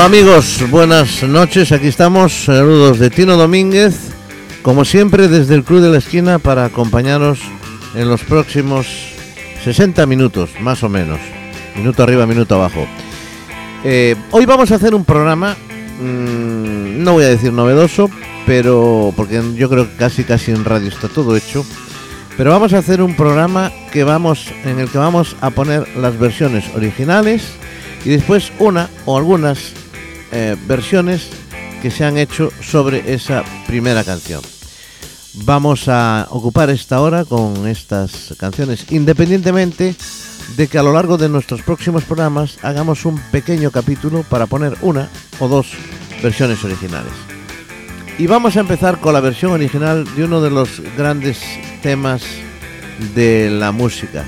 Hola amigos, buenas noches, aquí estamos, saludos de Tino Domínguez, como siempre desde el Club de la Esquina para acompañaros en los próximos 60 minutos, más o menos, minuto arriba, minuto abajo. Eh, hoy vamos a hacer un programa, mmm, no voy a decir novedoso, pero porque yo creo que casi casi en radio está todo hecho. Pero vamos a hacer un programa que vamos, en el que vamos a poner las versiones originales y después una o algunas eh, versiones que se han hecho sobre esa primera canción. Vamos a ocupar esta hora con estas canciones, independientemente de que a lo largo de nuestros próximos programas hagamos un pequeño capítulo para poner una o dos versiones originales. Y vamos a empezar con la versión original de uno de los grandes temas de la música,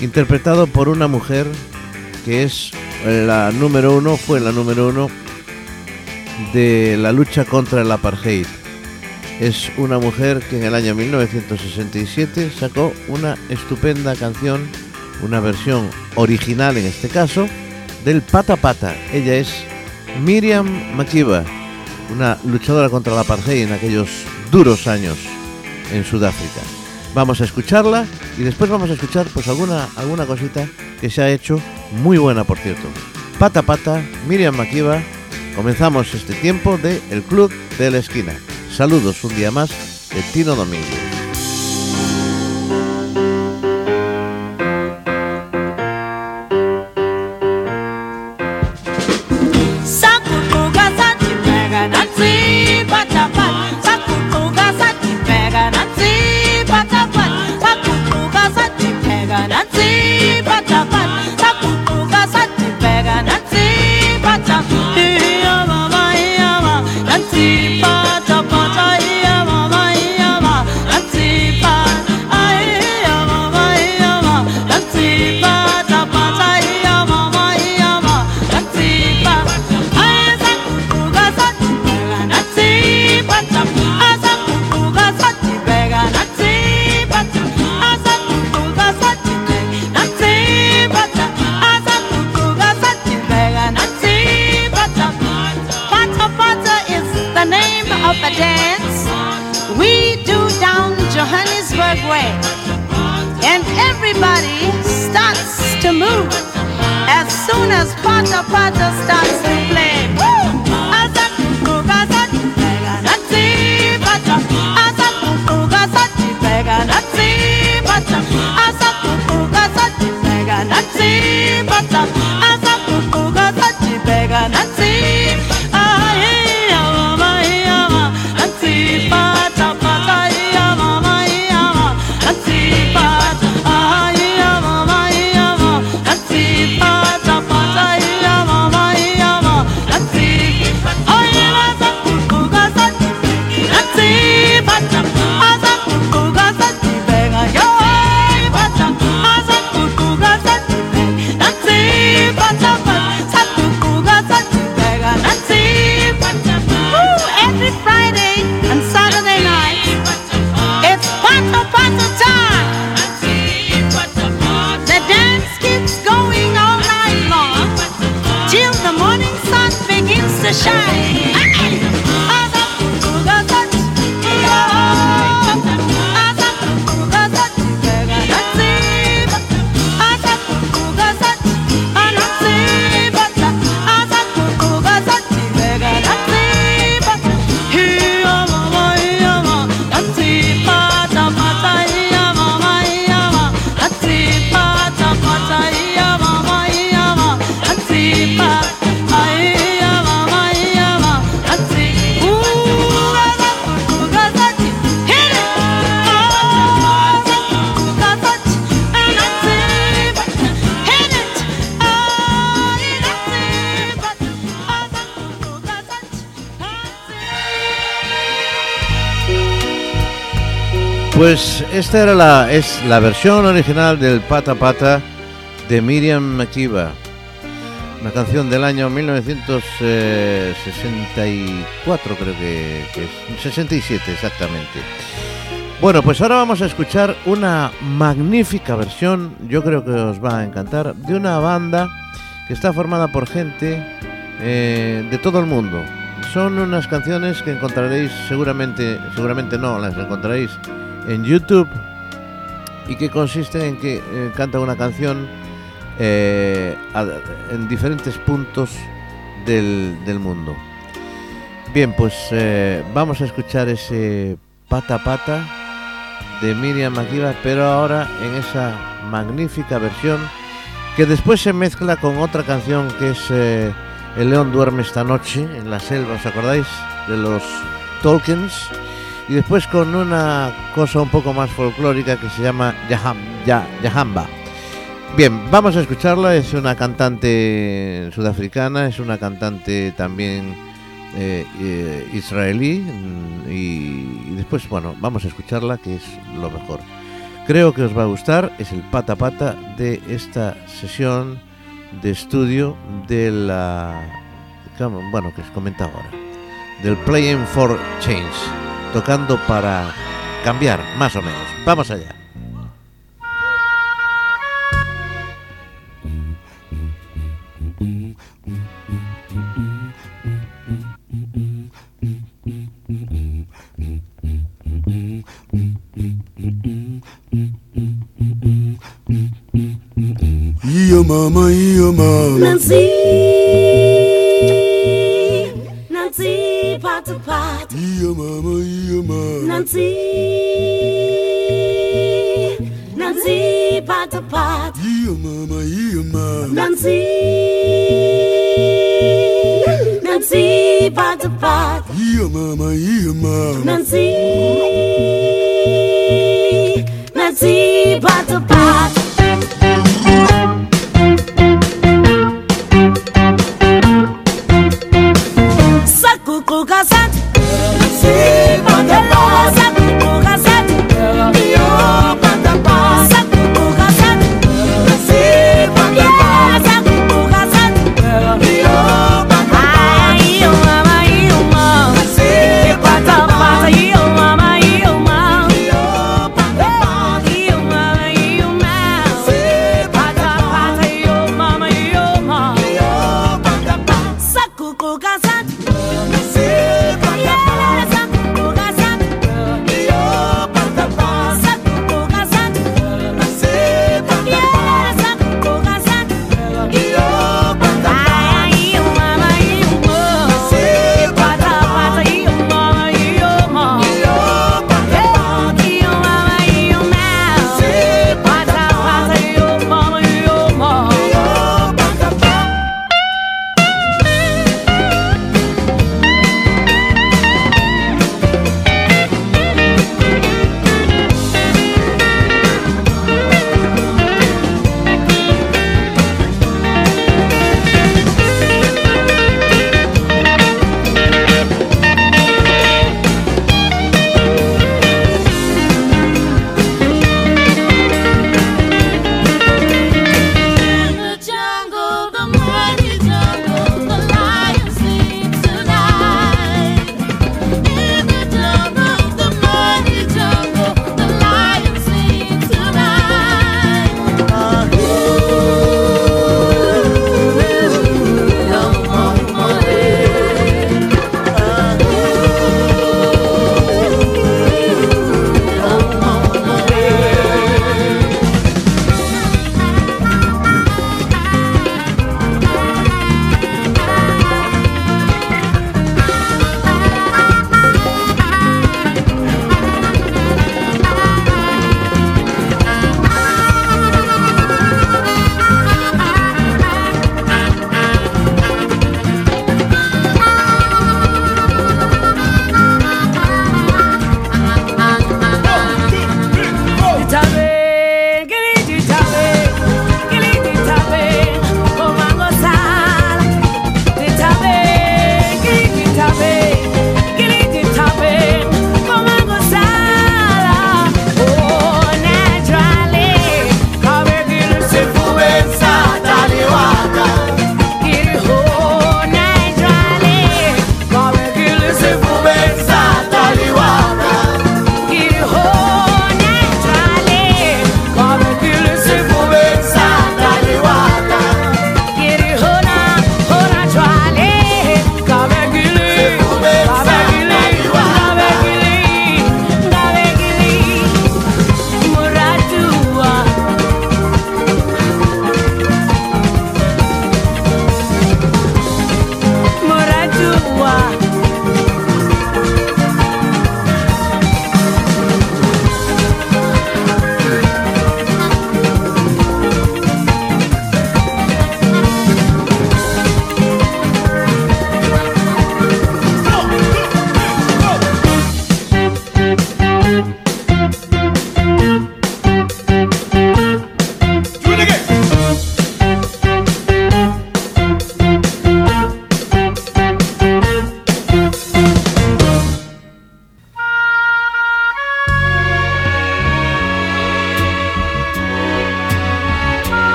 interpretado por una mujer que es la número uno, fue la número uno de la lucha contra el apartheid. Es una mujer que en el año 1967 sacó una estupenda canción, una versión original en este caso, del Pata Pata. Ella es Miriam Makeba, una luchadora contra el apartheid en aquellos duros años en Sudáfrica. Vamos a escucharla y después vamos a escuchar pues alguna, alguna cosita que se ha hecho muy buena por cierto. Pata Pata, Miriam Makiba, comenzamos este tiempo de El Club de la Esquina. Saludos un día más de Tino Domínguez. Esta era la, es la versión original del Pata Pata de Miriam Makeba. Una canción del año 1964, creo que, que es. 67, exactamente. Bueno, pues ahora vamos a escuchar una magnífica versión, yo creo que os va a encantar, de una banda que está formada por gente eh, de todo el mundo. Son unas canciones que encontraréis seguramente, seguramente no, las encontraréis en YouTube y que consisten en que eh, canta una canción eh, en diferentes puntos del, mundo. Bien, pues vamos a escuchar ese pata pata de Miriam Makiba, pero ahora en esa magnífica versión que después se mezcla con otra canción que es eh, El león duerme esta noche en la selva, ¿os acordáis? De los Tolkiens. Y después con una cosa un poco más folclórica que se llama Yaham, Yahamba. Bien, vamos a escucharla, es una cantante sudafricana, es una cantante también eh, eh, israelí mm, y, y después, bueno, vamos a escucharla que es lo mejor. Creo que os va a gustar, es el pata pata de esta sesión de estudio de la bueno, que os comentaba ahora, del Playing for Change, tocando para cambiar, más o menos. Vamos allá. Mama, mama. Nancy, pata pata. Iyo mama, iyo mama. Nancy, Nancy, pata pata. Iyo mama, iyo mama. Nancy, Nancy, pata pata. Iyo mama, iyo mama. Nancy, Nancy, pata pata.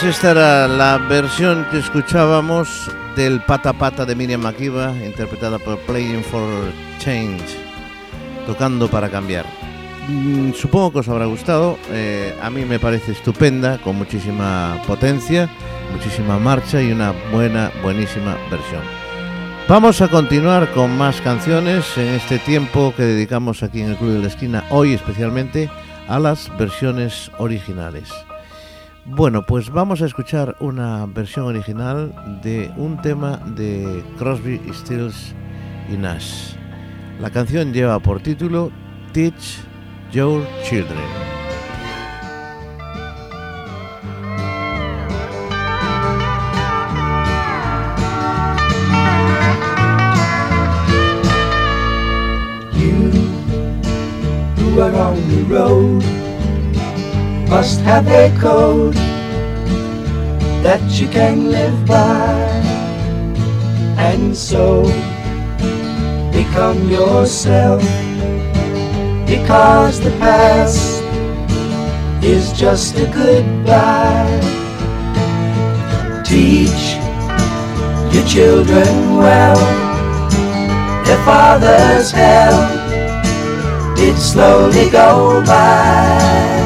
Pues esta era la versión que escuchábamos del Pata Pata de Miriam Makiba, interpretada por Playing for Change, tocando para cambiar. Mm, supongo que os habrá gustado, eh, a mí me parece estupenda, con muchísima potencia, muchísima marcha y una buena, buenísima versión. Vamos a continuar con más canciones en este tiempo que dedicamos aquí en el Club de la Esquina, hoy especialmente a las versiones originales. Bueno, pues vamos a escuchar una versión original de un tema de Crosby, Stills y Nash. La canción lleva por título Teach Your Children. You on the road must have a code that you can live by and so become yourself because the past is just a goodbye. Teach your children well, their father's hell did slowly go by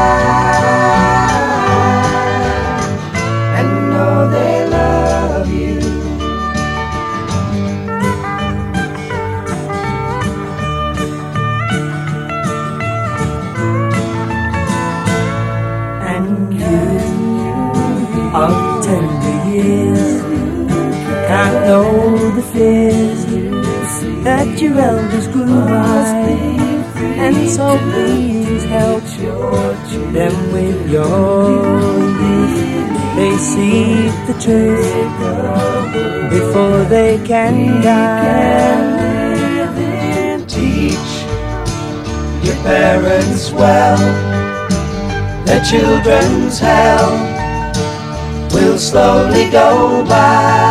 Your elders grew by. And so please help them with your youth. They see the truth before they can die. Teach your parents well, their children's hell will slowly go by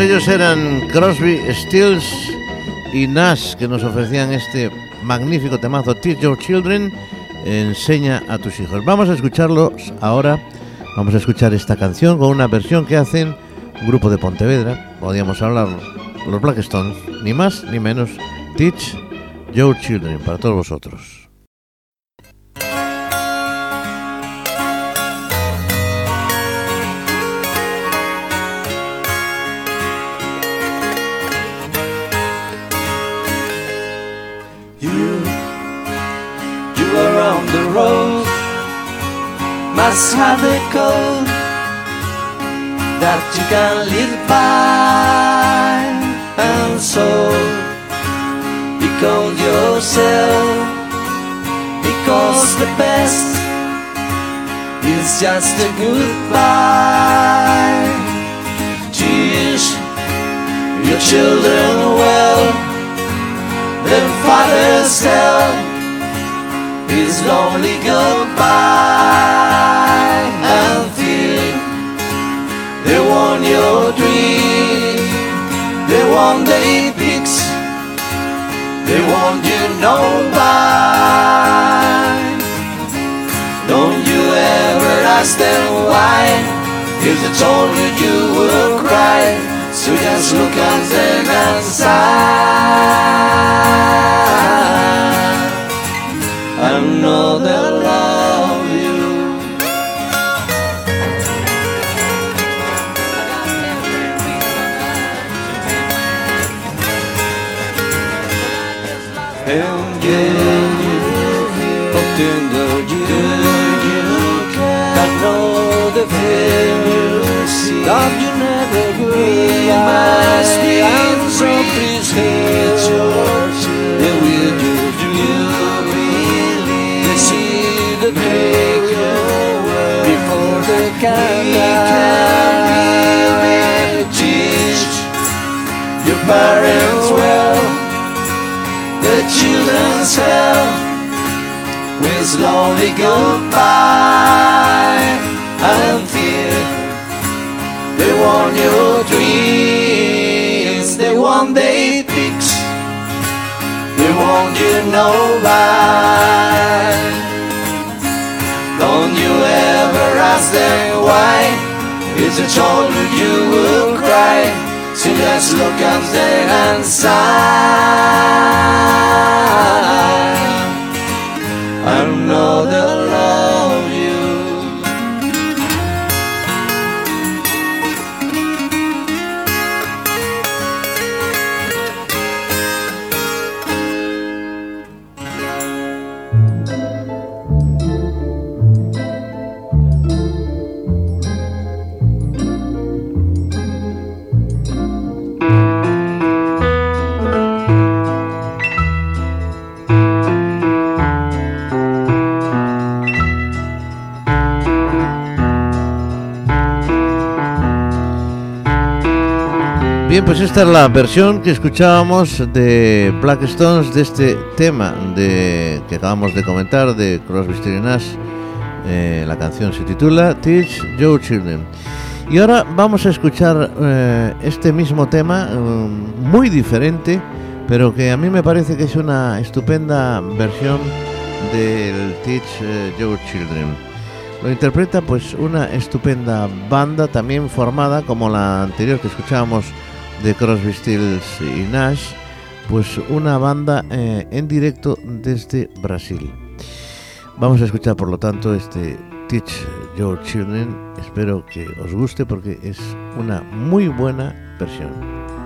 ellos eran Crosby, Stills y Nash que nos ofrecían este magnífico temazo Teach Your Children, enseña a tus hijos. Vamos a escucharlos ahora, vamos a escuchar esta canción con una versión que hacen un grupo de Pontevedra, podríamos hablar los Blackstones, ni más ni menos, Teach Your Children, para todos vosotros. Must have code that you can live by, and so become yourself, because the best is just a goodbye. Teach your children well their father's hell is lonely goodbye. And fear they want your dream. They want they picks they want you know don't you ever ask them why. If they told you you would cry. So just look at them and sigh I know they'll love you. They'll you up to the you. I know the feeling. no rhyme. Don't you ever ask them why? It's a childhood you will cry. So just look and stay and sigh. Another Bien, pues esta es la versión que escuchábamos de Black Stones de este tema de, que acabamos de comentar de Crosby, Stills Nash. Eh, la canción se titula Teach Your Children. Y ahora vamos a escuchar eh, este mismo tema, eh, muy diferente, pero que a mí me parece que es una estupenda versión del Teach eh, Your Children. Lo interpreta pues una estupenda banda también formada como la anterior que escuchábamos de Crosby, Stills y Nash, pues una banda eh, en directo desde Brasil. Vamos a escuchar por lo tanto este Teach Your Children. Espero que os guste porque es una muy buena versión.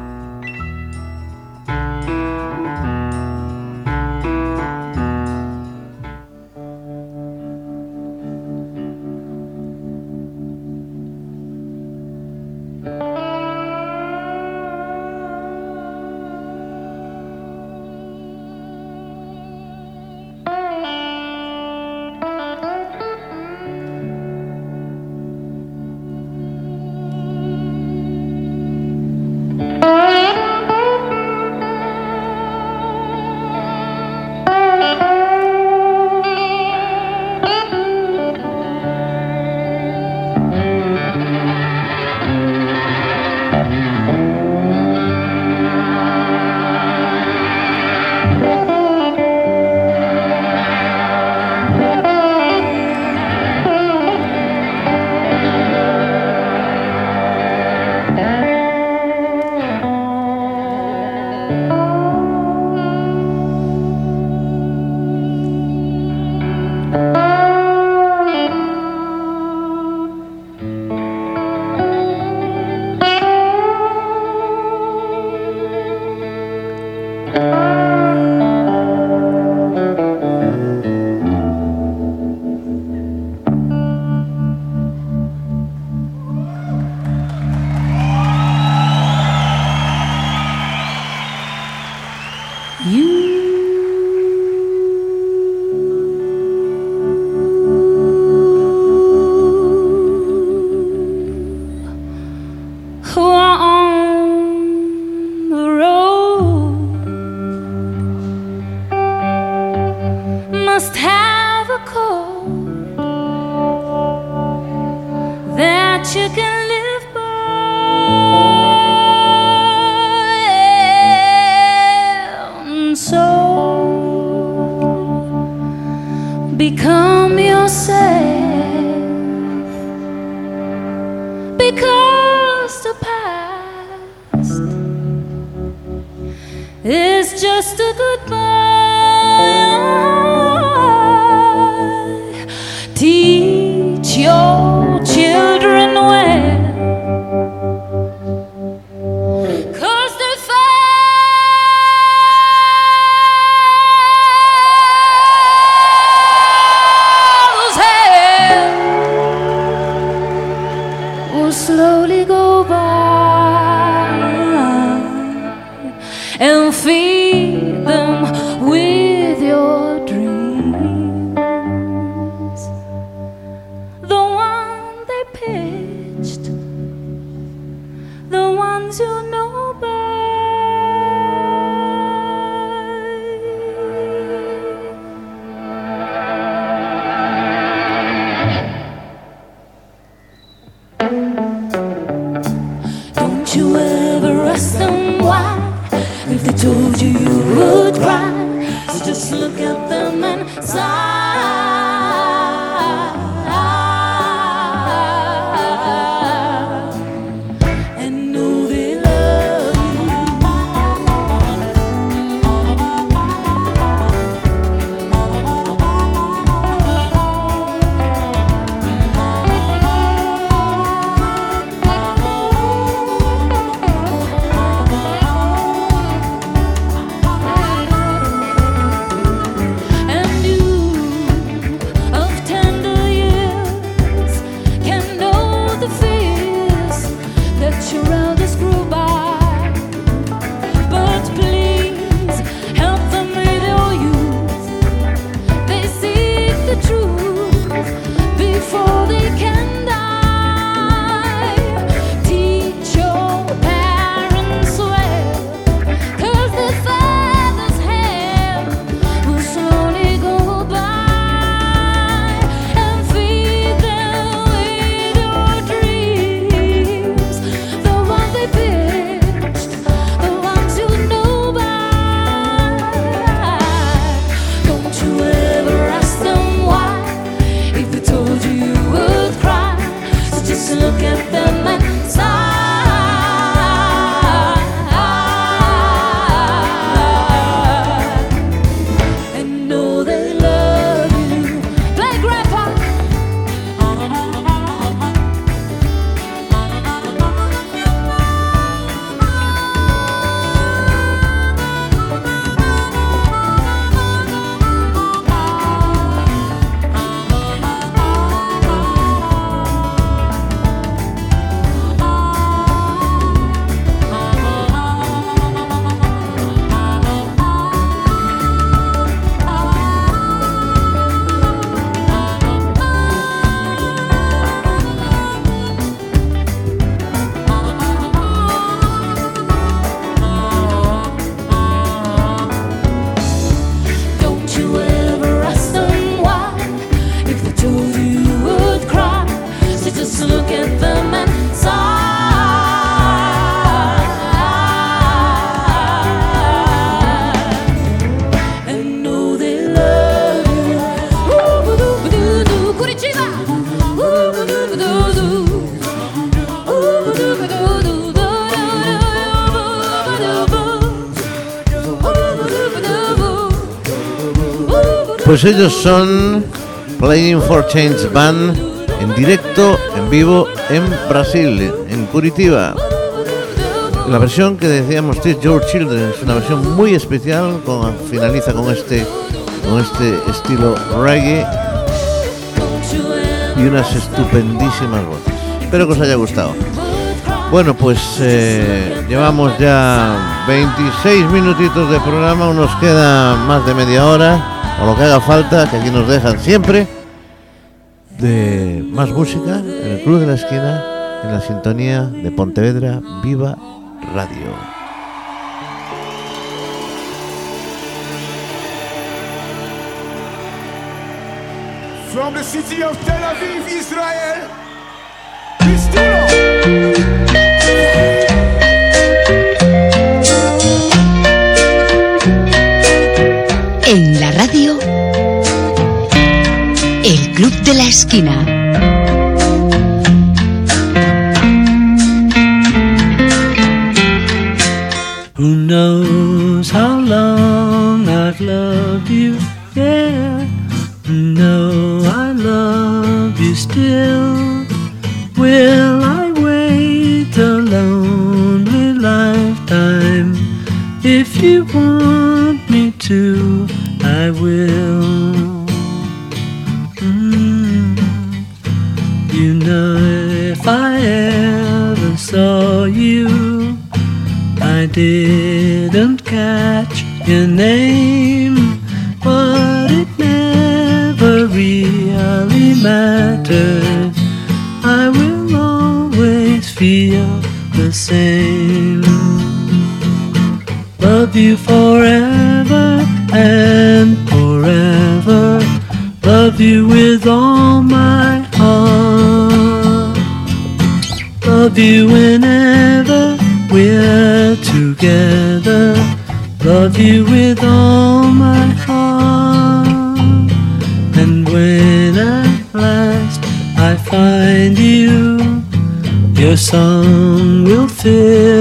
Pues ellos son Playing for Change Band en directo, en vivo, en Brasil, en Curitiba. La versión que decíamos de George Children es una versión muy especial, con- finaliza con este, con este estilo reggae y unas estupendísimas voces. Espero que os haya gustado. Bueno, pues eh, llevamos ya 26 minutitos de programa, aún nos queda más de media hora, o lo que haga falta, que aquí nos dejan siempre, de más música en el Club de la Esquina, en la sintonía de Pontevedra Viva Radio. From the city of Tel Aviv, Israel. Club de la Esquina. Who knows how long I've loved you? Yeah, didn't catch your name, but it never really mattered. I will always feel the same. Love you forever and forever. Love you with all my heart. Love you we're together. Love you with all my heart. And when at last I find you, your song will fill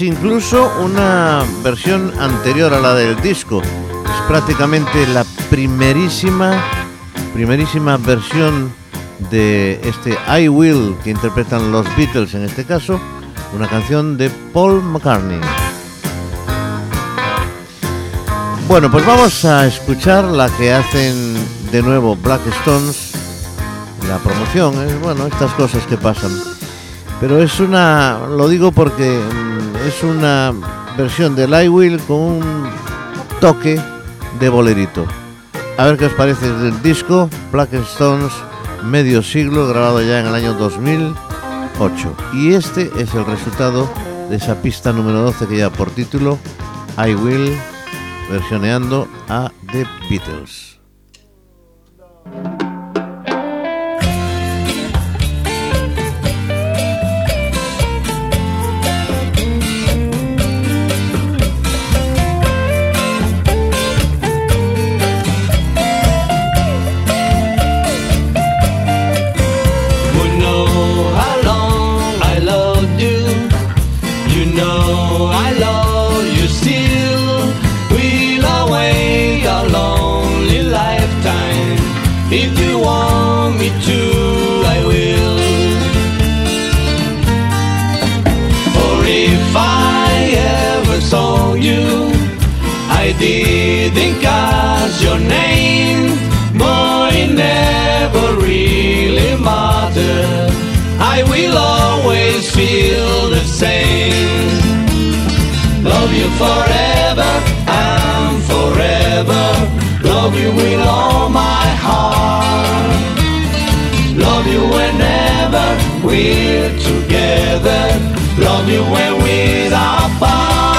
es incluso una versión anterior a la del disco. Es prácticamente la primerísima, primerísima versión de este I Will que interpretan los Beatles en este caso, una canción de Paul McCartney. Bueno, pues vamos a escuchar la que hacen de nuevo Black Stones, la promoción, es bueno, estas cosas que pasan. Pero es una, lo digo porque mm, es una versión del I Will con un toque de bolerito. A ver qué os parece del disco Black Stones medio siglo grabado ya en el año 2008. Y este es el resultado de esa pista número 12 que lleva por título I Will versioneando a The Beatles. Oh. I will always feel the same. Love you forever and forever. Love you with all my heart. Love you whenever we're together. Love you when we're apart.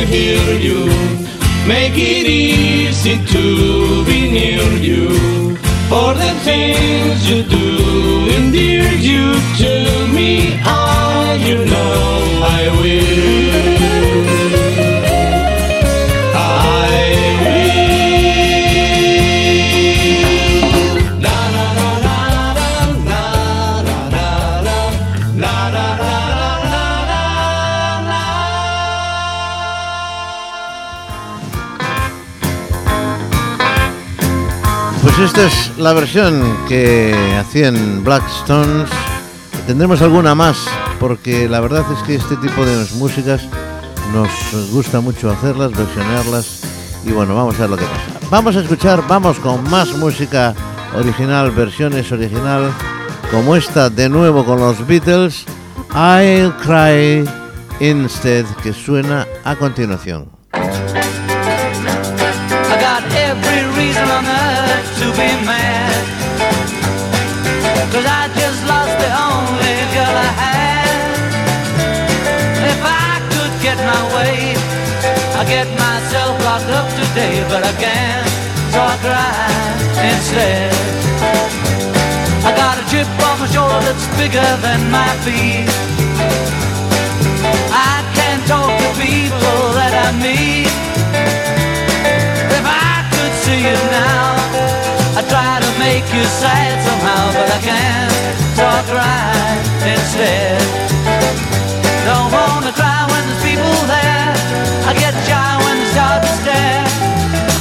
I hear you. Make it easy to be near you. For the things you do endear you to me. I, you know, I will. Esta es la versión que hacían Black Stones. Tendremos alguna más, porque la verdad es que este tipo de músicas nos gusta mucho hacerlas, versionarlas. Y bueno, vamos a ver lo que pasa. Vamos a escuchar, vamos con más música original, versiones original, como esta de nuevo con los Beatles, I'll Cry Instead, que suena a continuación. Every reason on earth to be mad. Cause I just lost the only girl I had. If I could get my way, I'd get myself locked up today, but I can't, so I cry instead. I got a chip on my shoulder that's bigger than my feet. I can't talk to people that I meet. Make you sad somehow, but I can't, I cry instead. Don't wanna cry when there's people there. I get shy when they start to stare.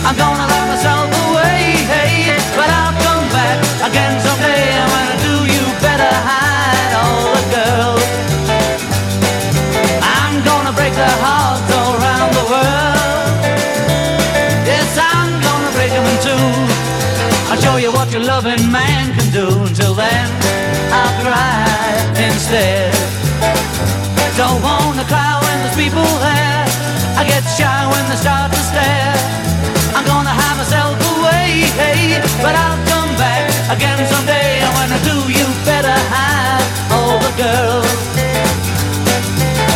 I'm gonna lock myself away, hey, but I'll come back again someday. And when I do, you better hide what your loving man can do. Until then, I'll cry instead. Don't wanna cry when there's people there. I get shy when they start to stare. I'm gonna hide myself away, hey, but I'll come back again someday. And when I do, you better hide all the girls.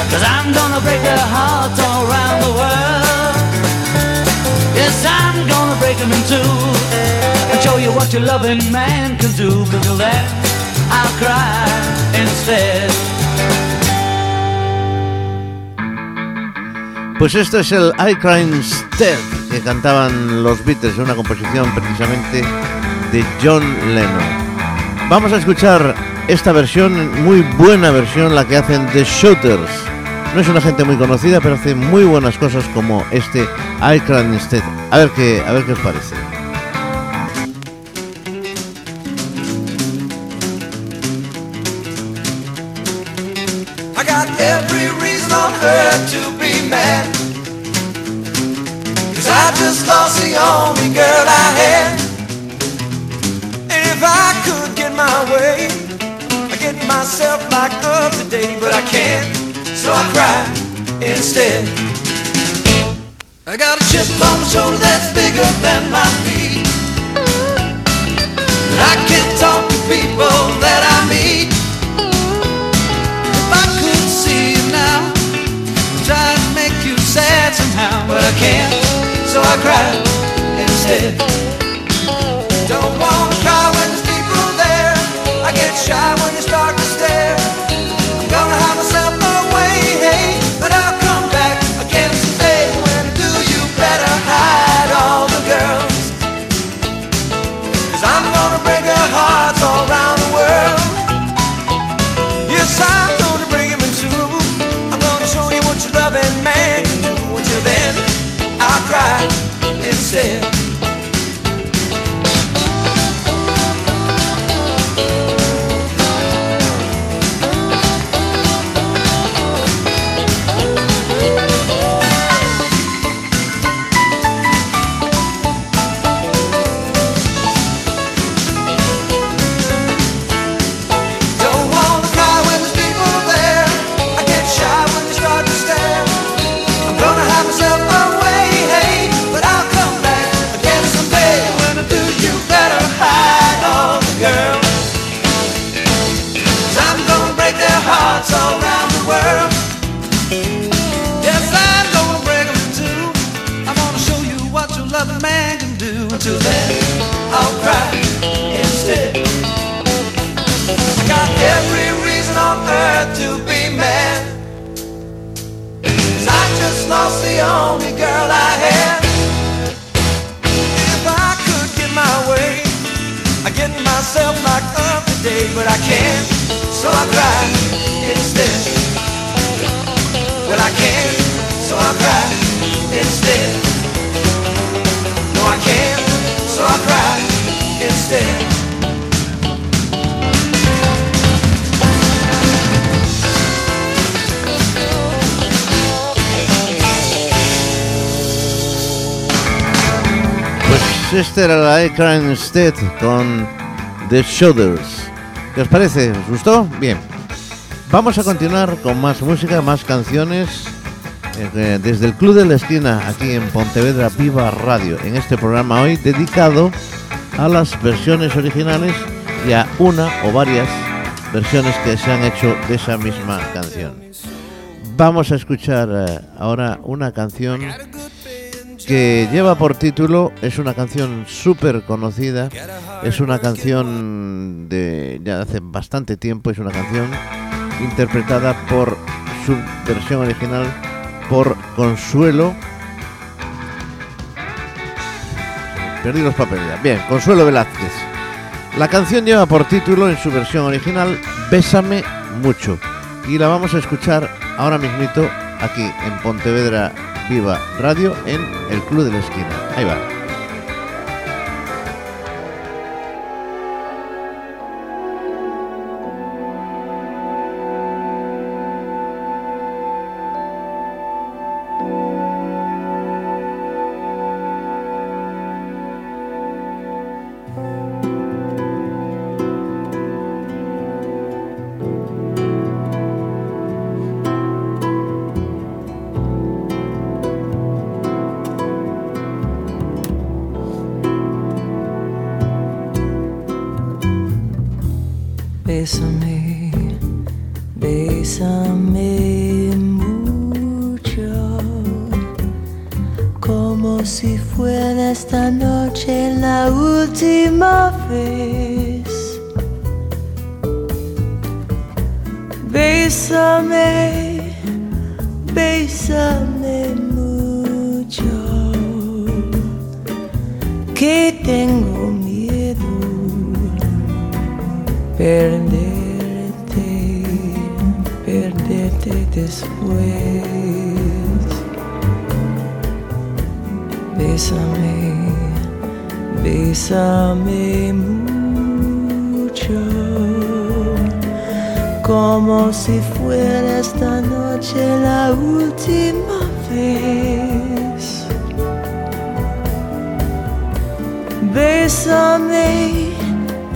Cause I'm gonna break their hearts all around the world. Then, I'll cry instead. Pues esto es el I Cry Instead que cantaban los Beatles, una composición precisamente de John Lennon. Vamos a escuchar esta versión, muy buena versión, la que hacen The Shooters. No es una gente muy conocida, pero hace muy buenas cosas como este I Cry Instead. A ver qué, a ver qué os parece. Myself locked up but I can't, so I cry instead. I got a chip on my shoulder that's bigger than my feet. And I can't talk to people that I meet. If I could see you now, try to make you sad somehow, but I can't, so I cry instead. Don't wanna cry when there's people there. I get shy when they only girl I had. If I could get my way, I'd get myself locked up today, but I can't, so I cry instead. Well, I can't, so I cry instead. No, I can't, so I cry instead. I Cry Instead con The Shoulders. ¿Qué os parece? ¿Os gustó? Bien. Vamos a continuar con más música, más canciones eh, desde el Club de la Esquina aquí en Pontevedra Viva Radio. En este programa hoy dedicado a las versiones originales y a una o varias versiones que se han hecho de esa misma canción. Vamos a escuchar eh, ahora una canción que lleva por título, es una canción súper conocida, es una canción de ya hace bastante tiempo, es una canción interpretada por su versión original por Consuelo. Perdí los papeles ya. Bien, Consuelo Velázquez. La canción lleva por título en su versión original Bésame mucho y la vamos a escuchar ahora mismito aquí en Pontevedra Viva Radio en el Club de la Esquina. Ahí va. Bésame, bésame mucho, como si fuera esta noche la última vez. Bésame, bésame después. Bésame, bésame mucho, como si fuera esta noche la última vez. Bésame,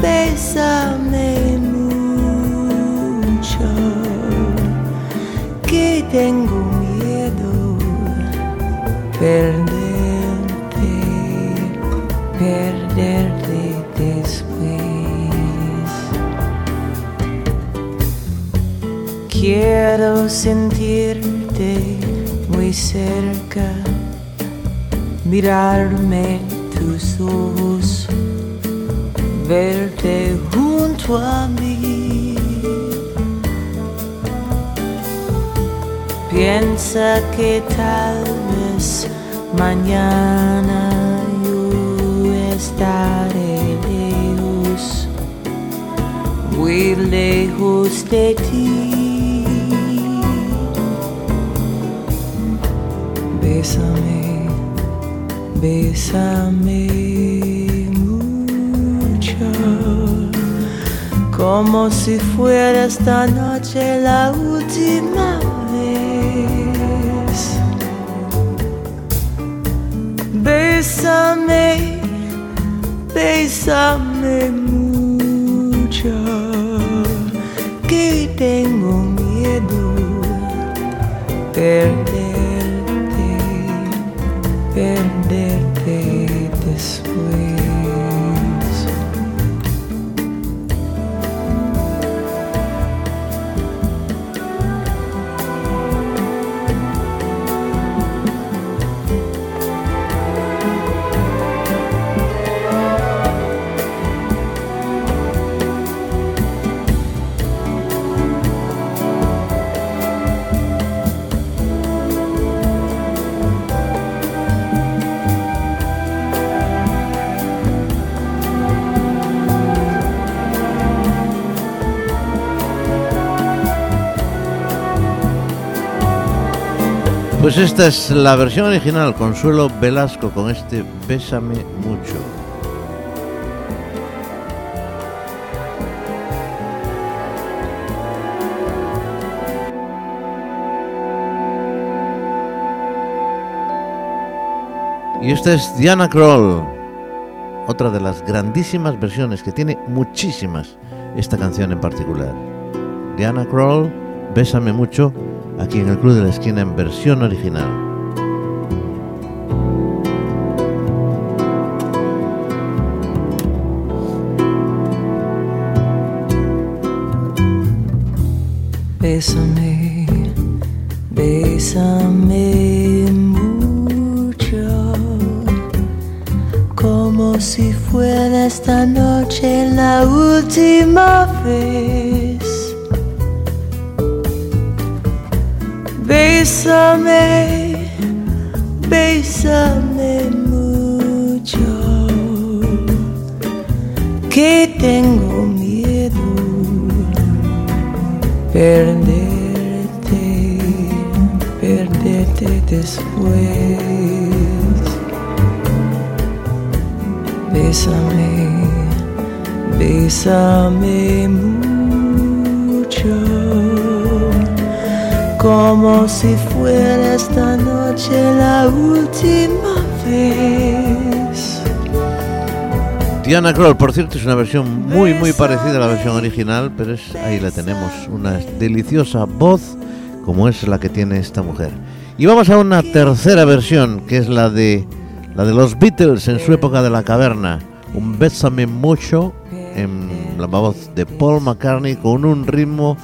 bésame tengo miedo perderte, perderte después. Quiero sentirte muy cerca, mirarme tus ojos verte junto a mí. Piensa que tal vez mañana yo estaré lejos, muy lejos de ti. Bésame, bésame mucho, como si fuera esta noche la última Bésame, bésame mucho, que tengo miedo perderte, Pues esta es la versión original, Consuelo Velasco, con este Bésame mucho. Y esta es Diana Kroll, otra de las grandísimas versiones que tiene muchísimas esta canción en particular. Diana Kroll, Bésame mucho, aquí en el Club de la Esquina en versión original. Como si fuera esta noche la última vez. Diana Kroll, por cierto, es una versión muy muy parecida a la versión original, pero es ahí la tenemos, una deliciosa voz como es la que tiene esta mujer. Y vamos a una tercera versión, que es la de la de los Beatles en su época de la caverna, un Bésame mucho en la voz de Paul McCartney con un ritmo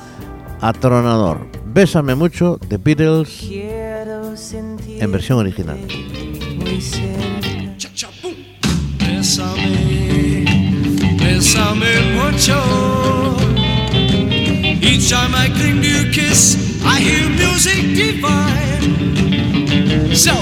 atronador. Bésame mucho de Beatles Quiero sentir en versión original. Bésame, bésame mucho. Each time I cling to your kiss, I hear music divine. So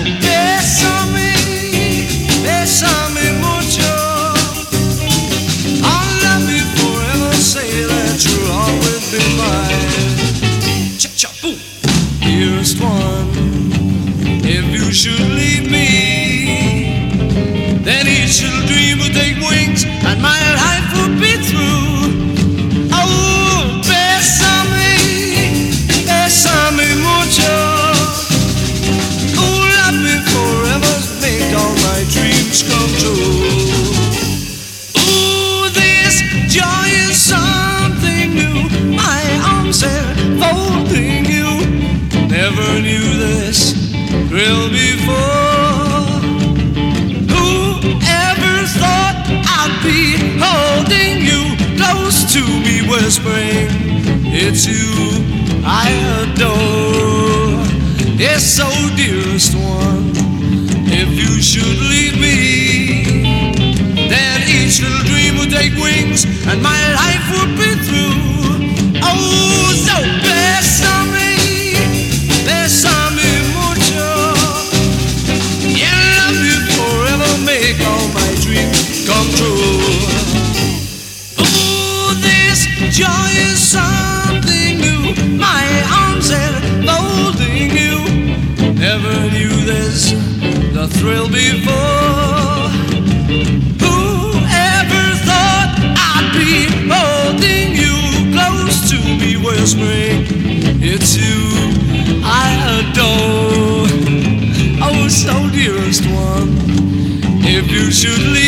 to be whispering, It's you I adore. Yes, so dearest one, if you should leave me, then each little dream would take wings and my life would be the thrill before. Whoever thought I'd be holding you close to me, whispering, It's you I adore. Oh, so dearest one, if you should leave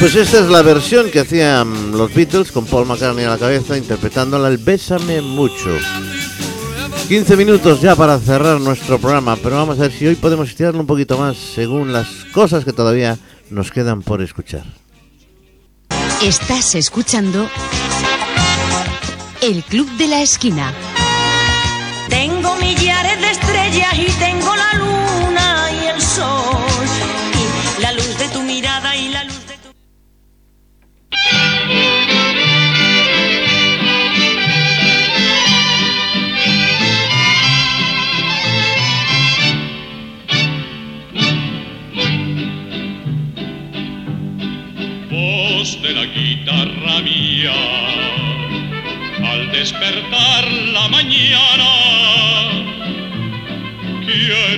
Pues esta es la versión que hacían los Beatles con Paul McCartney a la cabeza interpretándola el Bésame mucho. 15 minutos ya para cerrar nuestro programa, pero vamos a ver si hoy podemos estirarlo un poquito más según las cosas que todavía nos quedan por escuchar. Estás escuchando El Club de la Esquina. Tengo millares de estrellas y tengo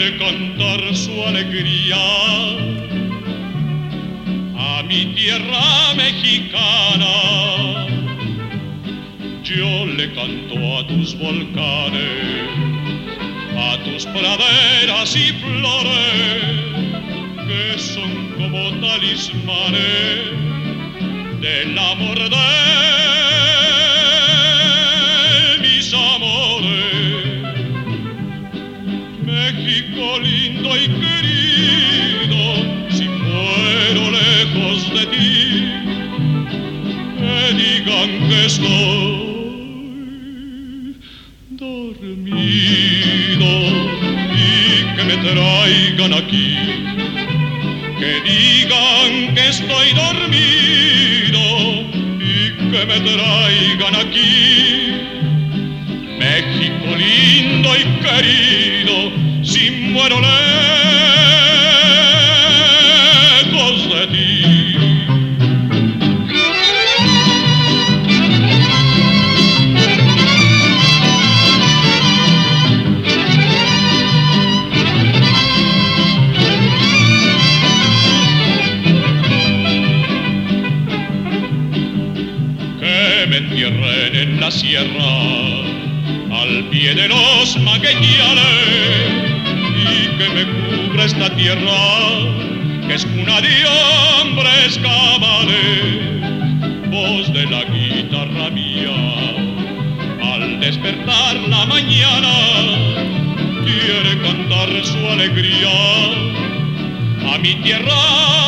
quiere cantar su alegría. A mi tierra mexicana yo le canto a tus volcanes a tus praderas y flores que son como talismanes del amor de Que digan que estoy dormido y que me traigan aquí. México lindo y querido, si muero lejos esta tierra que es cuna de hombres cabales voz de la guitarra mía al despertar la mañana quiere cantar su alegría. A mi tierra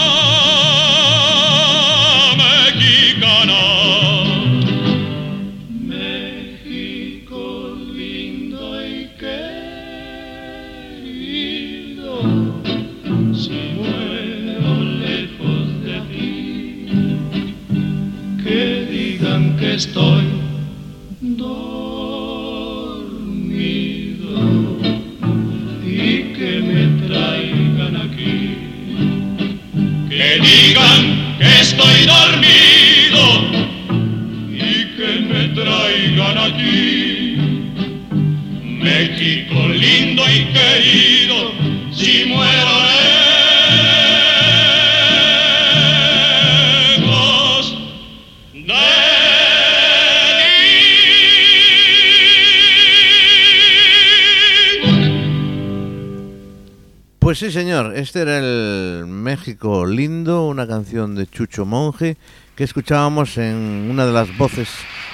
este era el México lindo, una canción de Chucho Monje que escuchábamos en una de las voces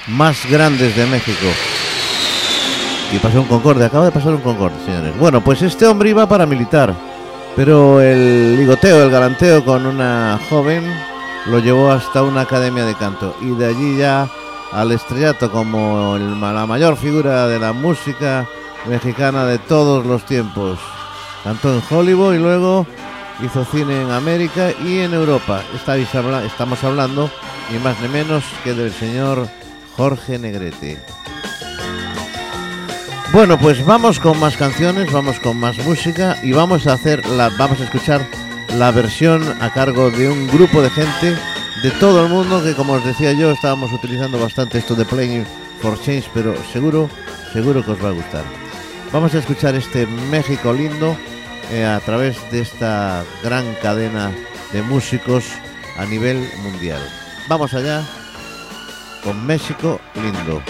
más grandes de México. Y pasó un Concorde, acaba de pasar un Concorde, señores. Bueno, pues este hombre iba para militar, pero el ligoteo, el galanteo con una joven lo llevó hasta una academia de canto y de allí ya al estrellato como la mayor figura de la música mexicana de todos los tiempos. Cantó en Hollywood y luego hizo cine en América y en Europa. Estamos hablando ni más ni menos que del señor Jorge Negrete. Bueno, pues vamos con más canciones, vamos con más música y vamos a hacer la vamos a escuchar la versión a cargo de un grupo de gente de todo el mundo que como os decía yo estábamos utilizando bastante esto de Playing for Change, pero seguro, seguro que os va a gustar. Vamos a escuchar este México lindo eh, a través de esta gran cadena de músicos a nivel mundial. Vamos allá con México lindo.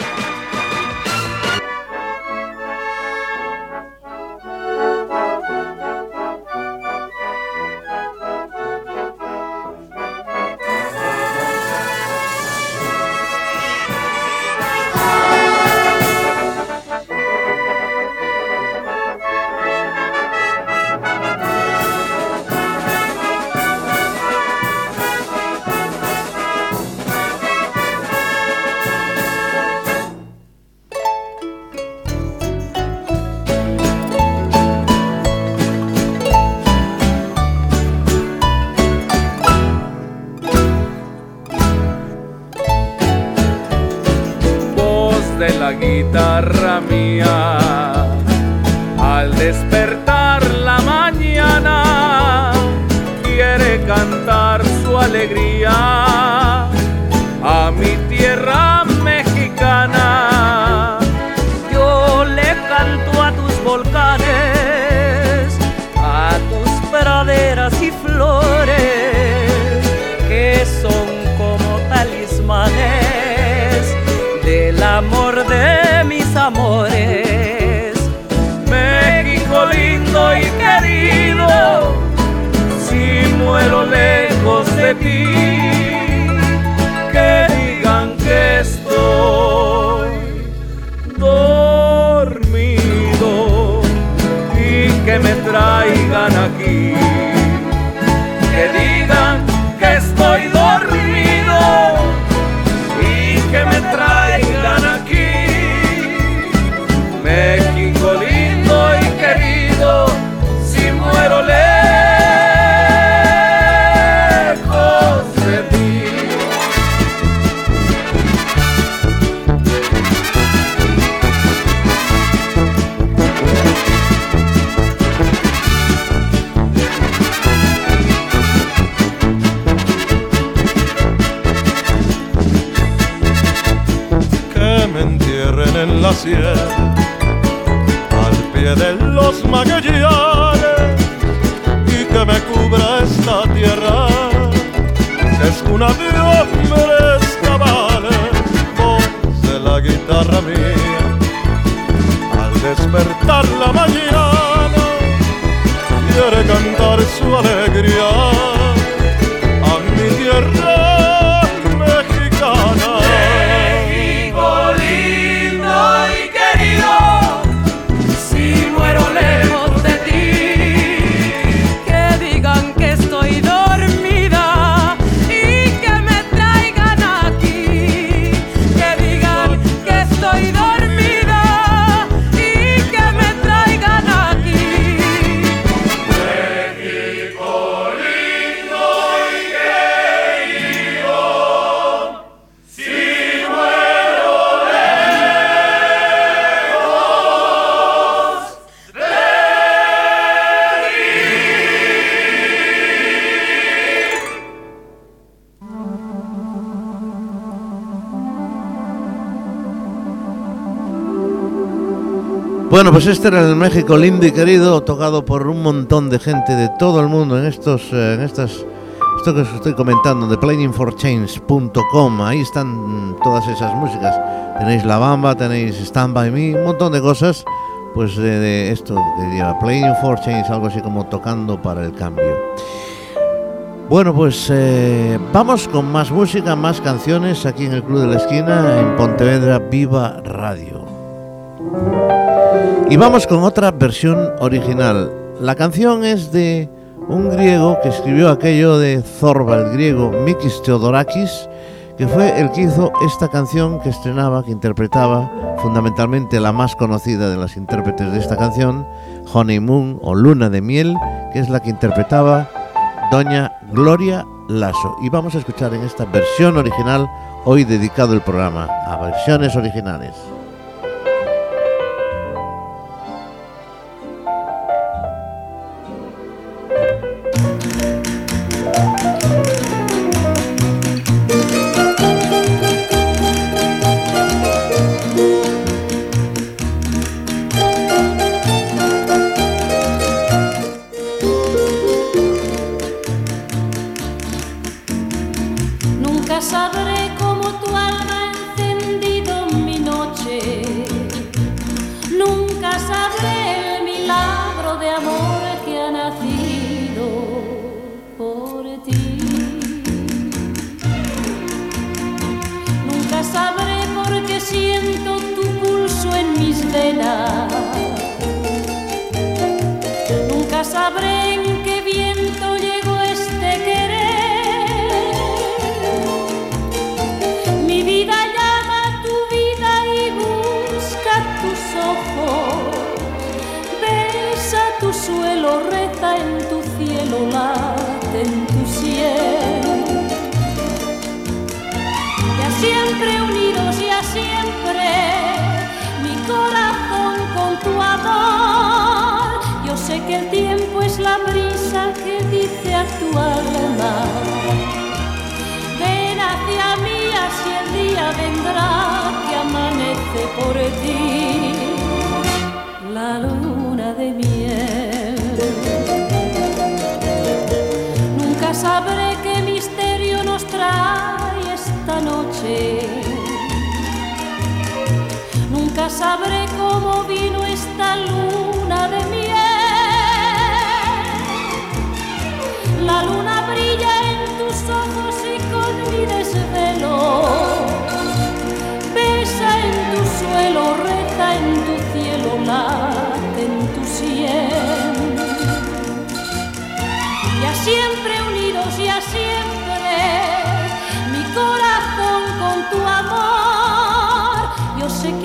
Al despertar la mañana, quiere cantar su alegría Bueno, pues este era el México lindo y querido, tocado por un montón de gente de todo el mundo en estos, eh, en estas, esto que os estoy comentando, de playingforchange.com. Ahí están todas esas músicas. Tenéis La Bamba, tenéis Stand By Me, un montón de cosas, pues de, de esto que lleva Playing for Change, algo así como tocando para el cambio. Bueno, pues eh, vamos con más música, más canciones aquí en el Club de la Esquina, en Pontevedra Viva Radio. Y vamos con otra versión original. La canción es de un griego que escribió aquello de Zorba, el griego Mikis Theodorakis, que fue el que hizo esta canción que estrenaba, que interpretaba fundamentalmente la más conocida de las intérpretes de esta canción, Honeymoon o Luna de Miel, que es la que interpretaba doña Gloria Lasso. Y vamos a escuchar en esta versión original, hoy dedicado el programa a versiones originales.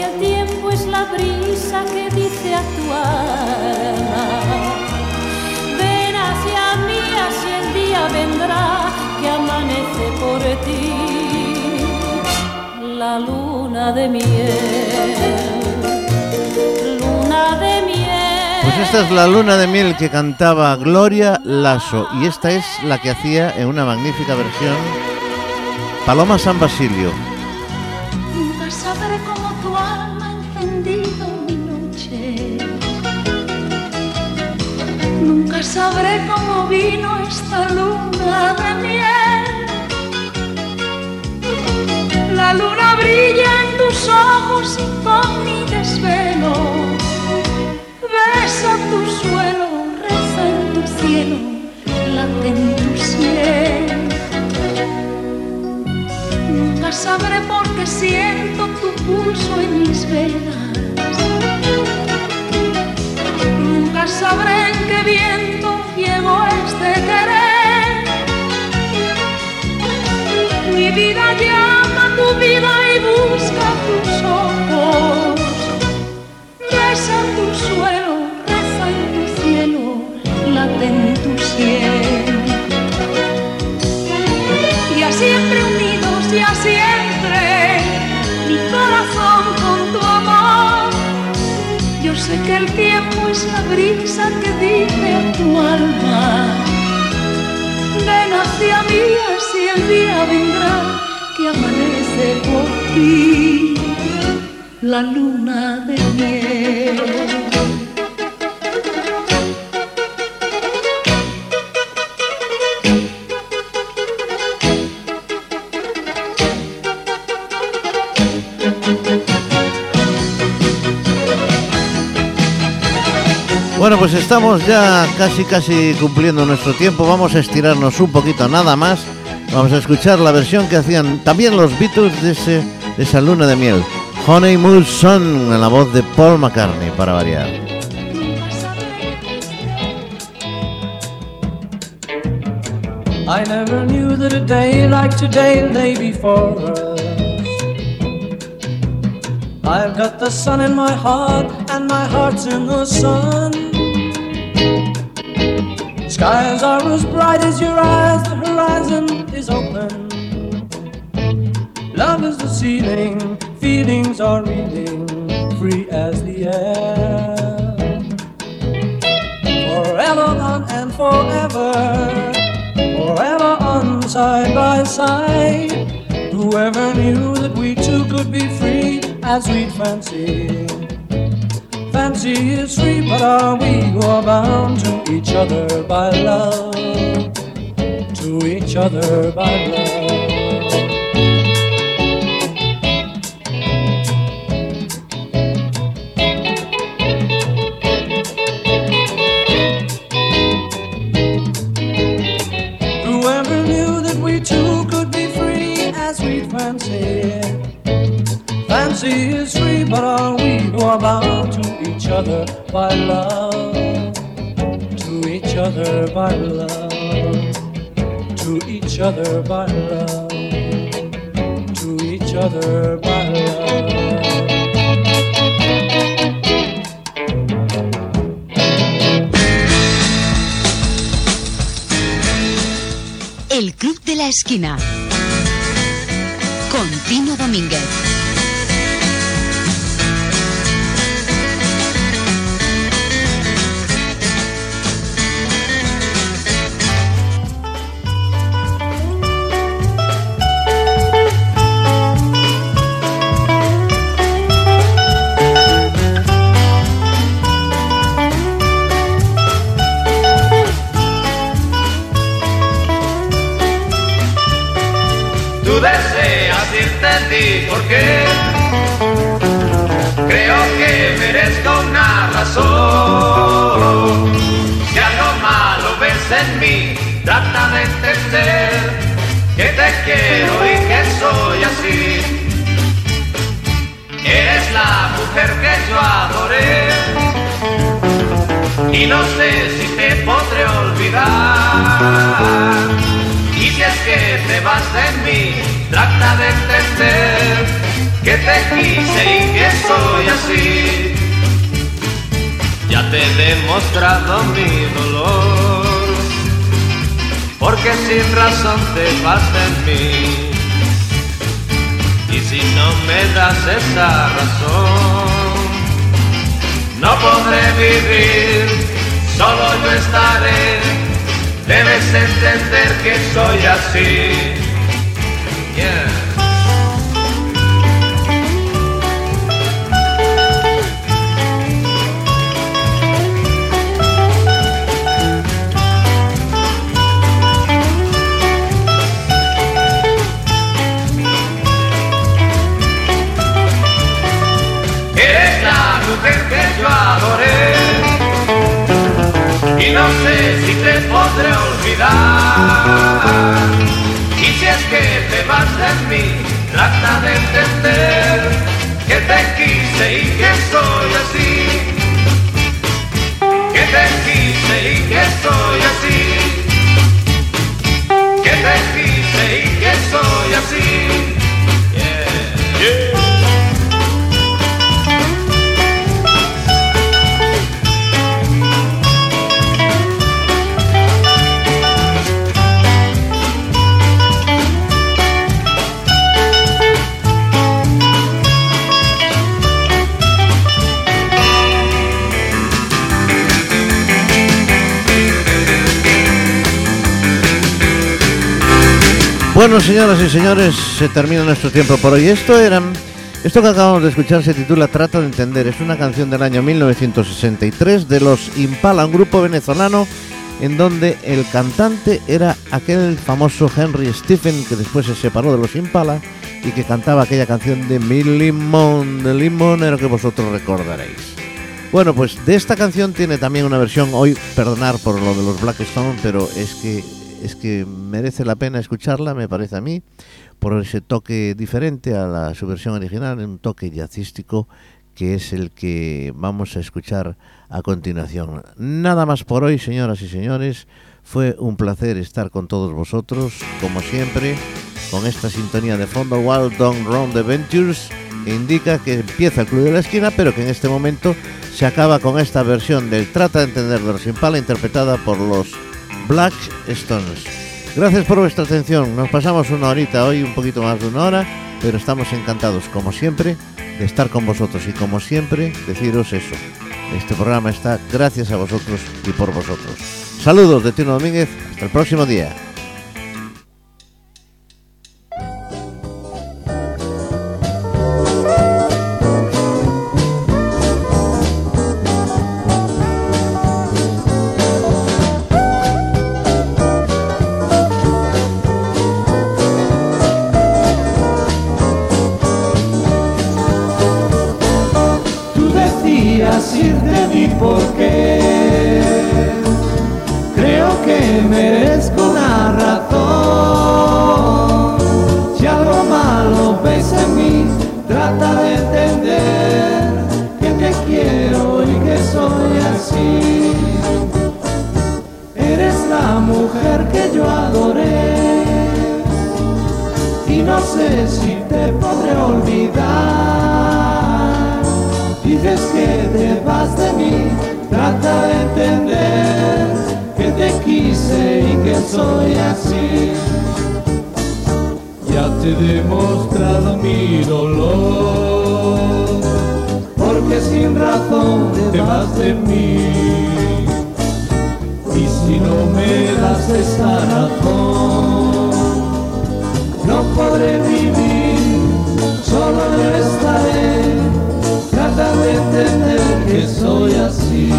El tiempo es la brisa que dice a tu alma. Ven hacia mí, así el día vendrá que amanece por ti. La luna de miel, luna de miel. Pues esta es la luna de miel que cantaba Gloria Lasso y esta es la que hacía en una magnífica versión Paloma San Basilio. Nunca sabré cómo vino esta luna de miel. La luna brilla en tus ojos y con mi desvelo. Besa tu suelo, reza en tu cielo, late en tu cielo. Nunca sabré por qué siento tu pulso en mis venas. Sabré en qué viento ciego este querer. Mi vida llama a tu vida y busca tus ojos. Besa tu suelo, reza en tu cielo, late en tu cielo. Ya siempre unidos, ya siempre, mi corazón con tu amor. Yo sé que el tiempo la brisa que dice a tu alma. Ven hacia mí, así el día vendrá que amanece por ti la luna de miel. Bueno, pues estamos ya casi casi cumpliendo nuestro tiempo. Vamos a estirarnos un poquito nada más. Vamos a escuchar la versión que hacían también los Beatles de, ese, de esa luna de miel. Honeymoon Sun en la voz de Paul McCartney para variar. I never knew that a day like today before. I've got the sun in my heart, and my heart's in the sun. Skies are as bright as your eyes, the horizon is open. Love is the ceiling, feelings are reeling, free as the air. Forever on and forever, forever on side by side. Whoever knew that we two could be free as we'd fancy. Fancy is free, but are we who are bound to each other by love? To each other by love. Whoever knew that we two could be free as we'd fancy? Fancy is free, but are we are bound other by love? To each other by love. To each other by love. To each other by love. El Club de la Esquina. Con Tino Domínguez. Y no sé si te podré olvidar. Y si es que te vas de mí, trata de entender que te quise y que soy así. Ya te he demostrado mi dolor, porque sin razón te vas de mí. Y si no me das esa razón, no podré vivir, solo yo estaré. Debes entender que soy así. Yeah. Trata de entender que te quise y que soy así. Bueno, señoras y señores, se termina nuestro tiempo por hoy. Esto eran. Esto que acabamos de escuchar se titula Trata de entender. Es una canción del año 1963 de los Impala, un grupo venezolano en donde el cantante era aquel famoso Henry Stephen que después se separó de los Impala y que cantaba aquella canción de Mi Limón, de limonero que vosotros recordaréis. Bueno, pues de esta canción tiene también una versión, hoy perdonar por lo de los Blackstone, pero es que es que merece la pena escucharla, me parece a mí, por ese toque diferente a la su versión original, un toque jazzístico que es el que vamos a escuchar a continuación. Nada más por hoy, señoras y señores. Fue un placer estar con todos vosotros, como siempre, con esta sintonía de fondo Wild Dog Round Adventures, indica que empieza el Club de la Esquina, pero que en este momento se acaba con esta versión del Trata de Entender de los Impala, interpretada por los Black Stones. Gracias por vuestra atención. Nos pasamos una horita hoy, un poquito más de una hora, pero estamos encantados, como siempre, de estar con vosotros y como siempre, deciros eso. Este programa está gracias a vosotros y por vosotros. Saludos de Tino Domínguez. Hasta el próximo día. Si te podré olvidar. Dices que te vas de mí, trata de entender que te quise y que soy así. Ya te he demostrado mi dolor, porque sin razón te vas de mí. Y si no me das esa razón, podré vivir, solo yo estaré. Trata de entender que soy así.